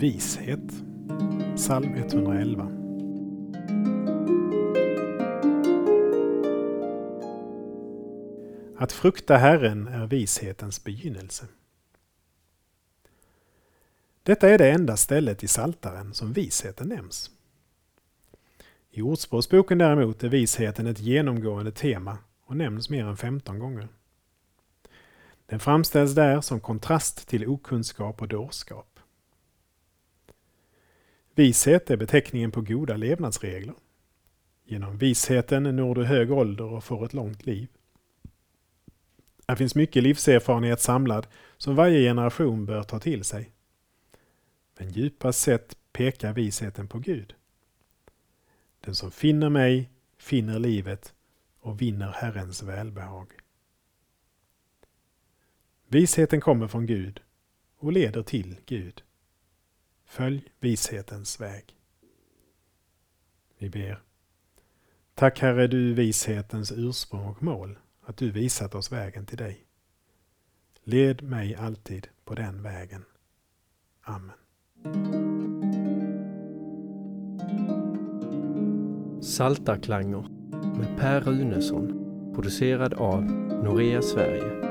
Vishet. Psalm 111. Att frukta Herren är vishetens begynnelse. Detta är det enda stället i Saltaren som visheten nämns. I Ordspråksboken däremot är visheten ett genomgående tema och nämns mer än 15 gånger. Den framställs där som kontrast till okunskap och dårskap. Vishet är beteckningen på goda levnadsregler. Genom visheten når du hög ålder och får ett långt liv. Här finns mycket livserfarenhet samlad som varje generation bör ta till sig. Men djupast sett pekar visheten på Gud. Den som finner mig finner livet och vinner Herrens välbehag. Visheten kommer från Gud och leder till Gud. Följ vishetens väg. Vi ber. Tack Herre du vishetens ursprung och mål, att du visat oss vägen till dig. Led mig alltid på den vägen. Amen. Saltarklanger med Per Runesson producerad av Norea Sverige